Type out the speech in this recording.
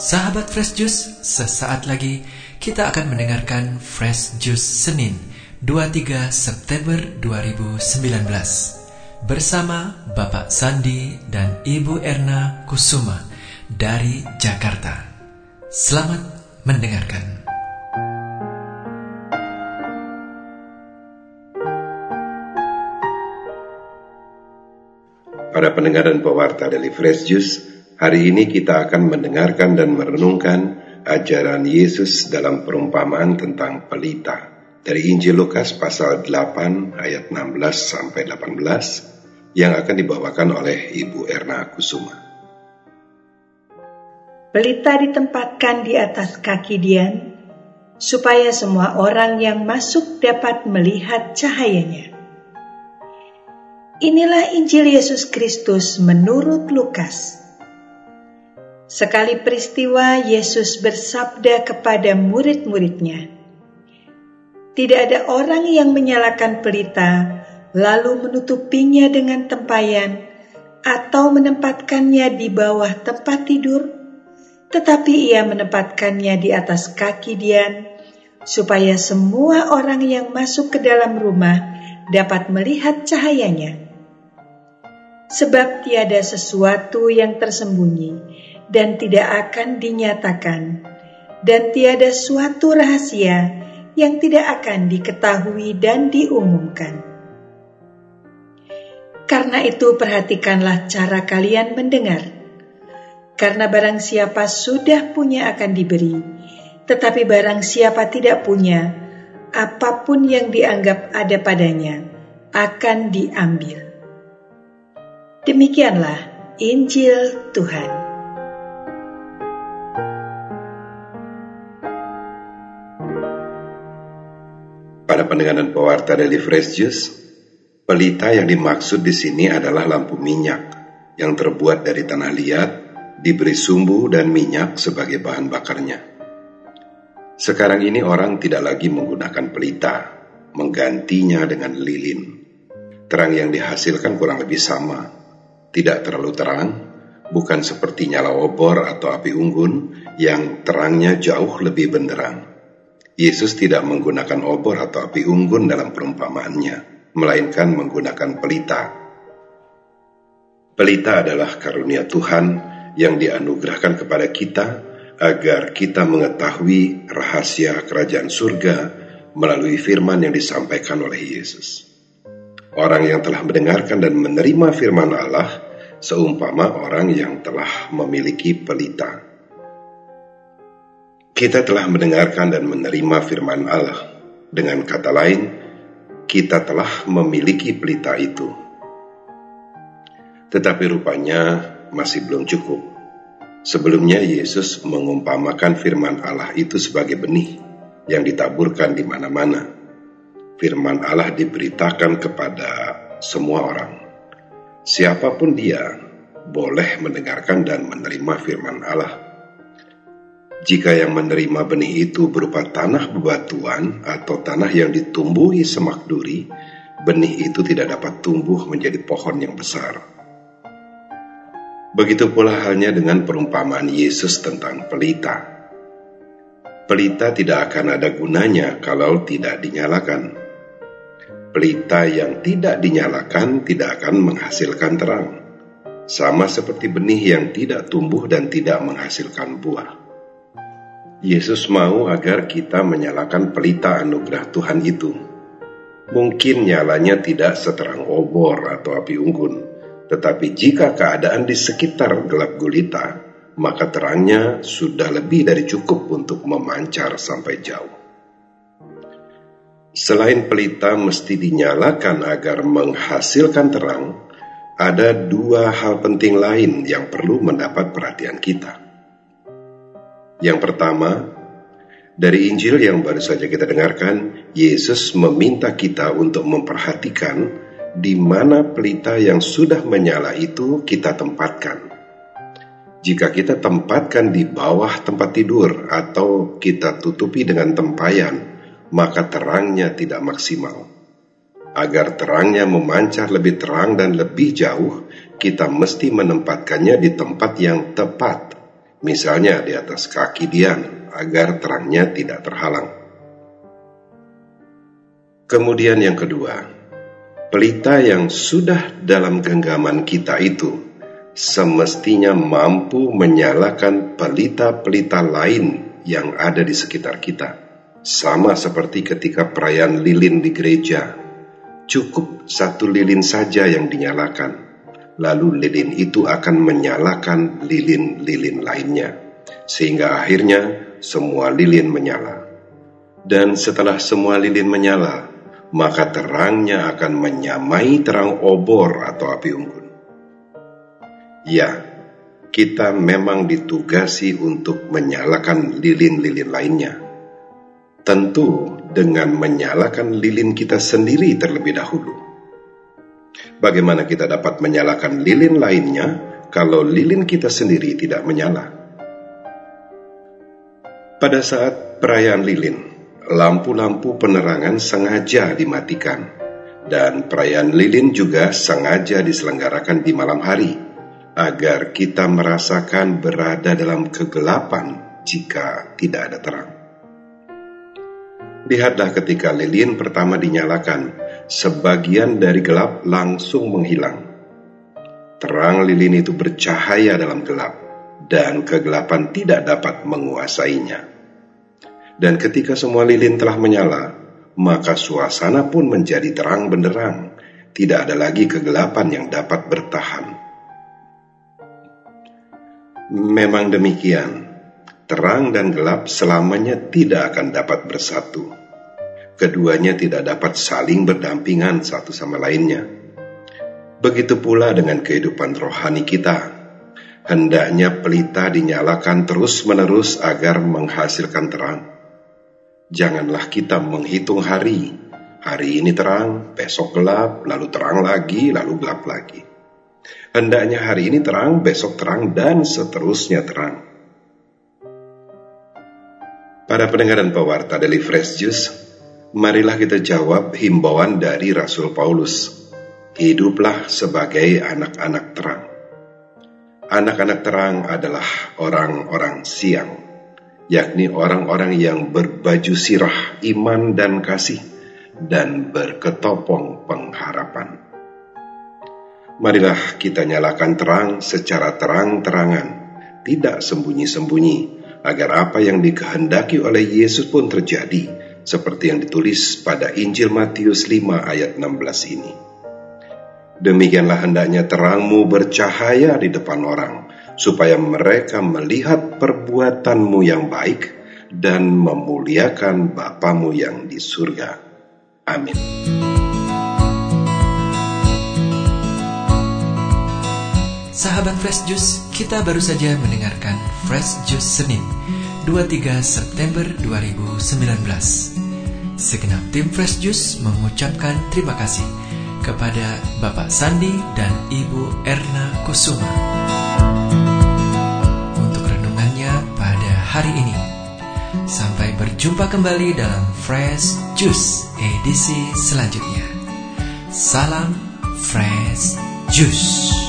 Sahabat Fresh Juice, sesaat lagi kita akan mendengarkan Fresh Juice Senin 23 September 2019 bersama Bapak Sandi dan Ibu Erna Kusuma dari Jakarta. Selamat mendengarkan. Pada pendengar dan pewarta dari Fresh Juice, hari ini kita akan mendengarkan dan merenungkan ajaran Yesus dalam perumpamaan tentang pelita dari Injil Lukas pasal 8 ayat 16 sampai 18 yang akan dibawakan oleh Ibu Erna Kusuma. Pelita ditempatkan di atas kaki Dian supaya semua orang yang masuk dapat melihat cahayanya. Inilah Injil Yesus Kristus menurut Lukas. Sekali peristiwa Yesus bersabda kepada murid-muridnya, "Tidak ada orang yang menyalakan pelita lalu menutupinya dengan tempayan atau menempatkannya di bawah tempat tidur, tetapi ia menempatkannya di atas kaki Dian supaya semua orang yang masuk ke dalam rumah dapat melihat cahayanya." sebab tiada sesuatu yang tersembunyi dan tidak akan dinyatakan, dan tiada suatu rahasia yang tidak akan diketahui dan diumumkan. Karena itu, perhatikanlah cara kalian mendengar, karena barang siapa sudah punya akan diberi, tetapi barang siapa tidak punya, apa pun yang dianggap ada padanya akan diambil. Demikianlah Injil Tuhan. Pada pendengaran pewarta dari Fresh Juice, pelita yang dimaksud di sini adalah lampu minyak yang terbuat dari tanah liat, diberi sumbu dan minyak sebagai bahan bakarnya. Sekarang ini orang tidak lagi menggunakan pelita, menggantinya dengan lilin. Terang yang dihasilkan kurang lebih sama, tidak terlalu terang, bukan seperti nyala obor atau api unggun yang terangnya jauh lebih benderang. Yesus tidak menggunakan obor atau api unggun dalam perumpamaannya, melainkan menggunakan pelita. Pelita adalah karunia Tuhan yang dianugerahkan kepada kita agar kita mengetahui rahasia kerajaan surga melalui firman yang disampaikan oleh Yesus. Orang yang telah mendengarkan dan menerima firman Allah seumpama orang yang telah memiliki pelita. Kita telah mendengarkan dan menerima firman Allah. Dengan kata lain, kita telah memiliki pelita itu. Tetapi rupanya masih belum cukup. Sebelumnya Yesus mengumpamakan firman Allah itu sebagai benih yang ditaburkan di mana-mana firman Allah diberitakan kepada semua orang. Siapa pun dia boleh mendengarkan dan menerima firman Allah. Jika yang menerima benih itu berupa tanah bebatuan atau tanah yang ditumbuhi semak duri, benih itu tidak dapat tumbuh menjadi pohon yang besar. Begitu pula halnya dengan perumpamaan Yesus tentang pelita. Pelita tidak akan ada gunanya kalau tidak dinyalakan pelita yang tidak dinyalakan tidak akan menghasilkan terang, sama seperti benih yang tidak tumbuh dan tidak menghasilkan buah. Yesus mau agar kita menyalakan pelita anugerah Tuhan itu. Mungkin nyalanya tidak seterang obor atau api unggun, tetapi jika keadaan di sekitar gelap gulita, maka terangnya sudah lebih dari cukup untuk memancar sampai jauh. Selain pelita mesti dinyalakan agar menghasilkan terang, ada dua hal penting lain yang perlu mendapat perhatian kita. Yang pertama, dari Injil yang baru saja kita dengarkan, Yesus meminta kita untuk memperhatikan di mana pelita yang sudah menyala itu kita tempatkan. Jika kita tempatkan di bawah tempat tidur atau kita tutupi dengan tempayan, maka terangnya tidak maksimal. Agar terangnya memancar lebih terang dan lebih jauh, kita mesti menempatkannya di tempat yang tepat, misalnya di atas kaki Dian, agar terangnya tidak terhalang. Kemudian yang kedua, pelita yang sudah dalam genggaman kita itu semestinya mampu menyalakan pelita-pelita lain yang ada di sekitar kita. Sama seperti ketika perayaan lilin di gereja, cukup satu lilin saja yang dinyalakan lalu lilin itu akan menyalakan lilin-lilin lainnya, sehingga akhirnya semua lilin menyala. Dan setelah semua lilin menyala, maka terangnya akan menyamai terang obor atau api unggun. Ya, kita memang ditugasi untuk menyalakan lilin-lilin lainnya. Tentu dengan menyalakan lilin kita sendiri terlebih dahulu Bagaimana kita dapat menyalakan lilin lainnya kalau lilin kita sendiri tidak menyala? Pada saat perayaan lilin, lampu-lampu penerangan sengaja dimatikan, dan perayaan lilin juga sengaja diselenggarakan di malam hari agar kita merasakan berada dalam kegelapan jika tidak ada terang. Lihatlah ketika lilin pertama dinyalakan, sebagian dari gelap langsung menghilang. Terang lilin itu bercahaya dalam gelap, dan kegelapan tidak dapat menguasainya. Dan ketika semua lilin telah menyala, maka suasana pun menjadi terang benderang. Tidak ada lagi kegelapan yang dapat bertahan. Memang demikian, terang dan gelap selamanya tidak akan dapat bersatu keduanya tidak dapat saling berdampingan satu sama lainnya. Begitu pula dengan kehidupan rohani kita. Hendaknya pelita dinyalakan terus-menerus agar menghasilkan terang. Janganlah kita menghitung hari. Hari ini terang, besok gelap, lalu terang lagi, lalu gelap lagi. Hendaknya hari ini terang, besok terang, dan seterusnya terang. Pada pendengar dan pewarta dari Fresh Juice, marilah kita jawab himbauan dari Rasul Paulus. Hiduplah sebagai anak-anak terang. Anak-anak terang adalah orang-orang siang, yakni orang-orang yang berbaju sirah iman dan kasih, dan berketopong pengharapan. Marilah kita nyalakan terang secara terang-terangan, tidak sembunyi-sembunyi, agar apa yang dikehendaki oleh Yesus pun terjadi, seperti yang ditulis pada Injil Matius 5 ayat 16 ini. Demikianlah hendaknya terangmu bercahaya di depan orang, supaya mereka melihat perbuatanmu yang baik dan memuliakan Bapamu yang di surga. Amin. Sahabat Fresh Juice, kita baru saja mendengarkan Fresh Juice Senin 23 September 2019. Segenap tim Fresh Juice mengucapkan terima kasih kepada Bapak Sandi dan Ibu Erna Kusuma untuk renungannya pada hari ini. Sampai berjumpa kembali dalam Fresh Juice edisi selanjutnya. Salam Fresh Juice.